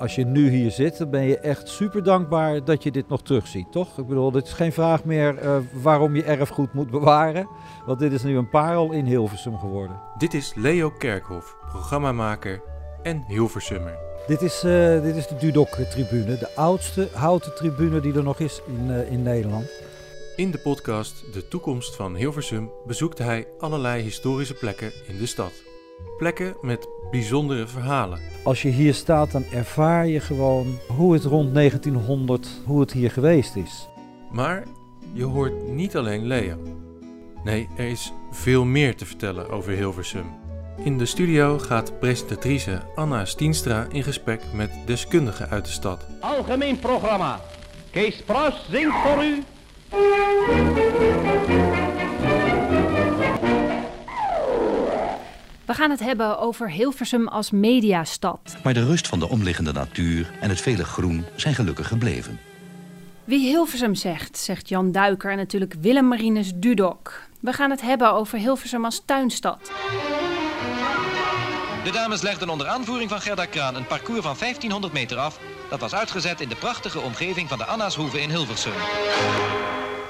als je nu hier zit, dan ben je echt super dankbaar dat je dit nog terugziet, toch? Ik bedoel, dit is geen vraag meer uh, waarom je erfgoed moet bewaren. Want dit is nu een parel in Hilversum geworden. Dit is Leo Kerkhoff, programmamaker en Hilversummer. Dit is, uh, dit is de Dudok-tribune, de oudste houten tribune die er nog is in, uh, in Nederland. In de podcast De Toekomst van Hilversum bezoekt hij allerlei historische plekken in de stad. Plekken met bijzondere verhalen. Als je hier staat, dan ervaar je gewoon hoe het rond 1900, hoe het hier geweest is. Maar je hoort niet alleen Leo. Nee, er is veel meer te vertellen over Hilversum. In de studio gaat presentatrice Anna Stienstra in gesprek met deskundigen uit de stad. Algemeen programma. Kees Pras zingt voor u. We gaan het hebben over Hilversum als mediastad. Maar de rust van de omliggende natuur en het vele groen zijn gelukkig gebleven. Wie Hilversum zegt, zegt Jan Duiker en natuurlijk Willem Marinus Dudok. We gaan het hebben over Hilversum als tuinstad. De dames legden onder aanvoering van Gerda Kraan een parcours van 1500 meter af. Dat was uitgezet in de prachtige omgeving van de Annashoeve in Hilversum.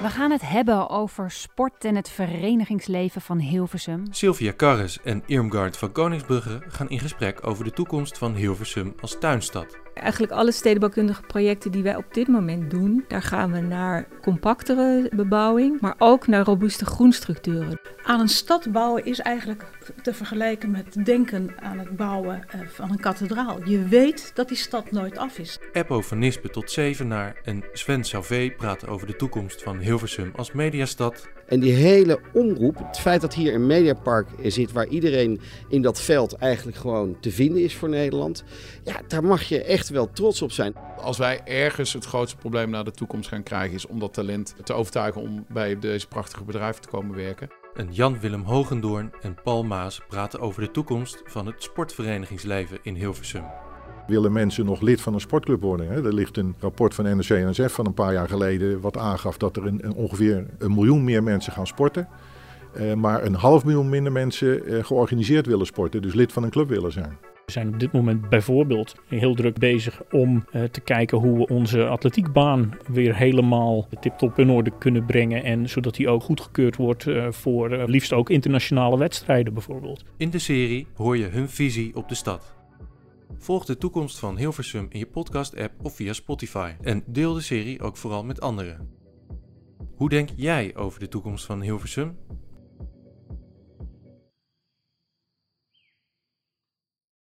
We gaan het hebben over sport en het verenigingsleven van Hilversum. Sylvia Karres en Irmgard van Koningsbrugge gaan in gesprek over de toekomst van Hilversum als tuinstad. Eigenlijk alle stedenbouwkundige projecten die wij op dit moment doen, daar gaan we naar compactere bebouwing, maar ook naar robuuste groenstructuren. Aan een stad bouwen is eigenlijk te vergelijken met denken aan het bouwen eh, van een kathedraal. Je weet dat die stad nooit af is. Eppo van Nispe tot Zevenaar en Sven Sauvé praten over de toekomst van Hilversum als mediastad. En die hele omroep, het feit dat hier een mediapark zit waar iedereen in dat veld eigenlijk gewoon te vinden is voor Nederland. Ja, daar mag je echt wel trots op zijn. Als wij ergens het grootste probleem naar de toekomst gaan krijgen, is om dat talent te overtuigen om bij deze prachtige bedrijven te komen werken. En Jan-Willem Hogendoorn en Paul Maas praten over de toekomst van het sportverenigingsleven in Hilversum. Willen mensen nog lid van een sportclub worden? Hè? Er ligt een rapport van NRC-NSF van een paar jaar geleden wat aangaf dat er een, een ongeveer een miljoen meer mensen gaan sporten. Uh, maar een half miljoen minder mensen uh, georganiseerd willen sporten, dus lid van een club willen zijn. We zijn op dit moment bijvoorbeeld heel druk bezig om uh, te kijken hoe we onze atletiekbaan weer helemaal tip-top in orde kunnen brengen. En zodat die ook goedgekeurd wordt voor liefst ook internationale wedstrijden bijvoorbeeld. In de serie hoor je hun visie op de stad. Volg de toekomst van Hilversum in je podcast-app of via Spotify. En deel de serie ook vooral met anderen. Hoe denk jij over de toekomst van Hilversum?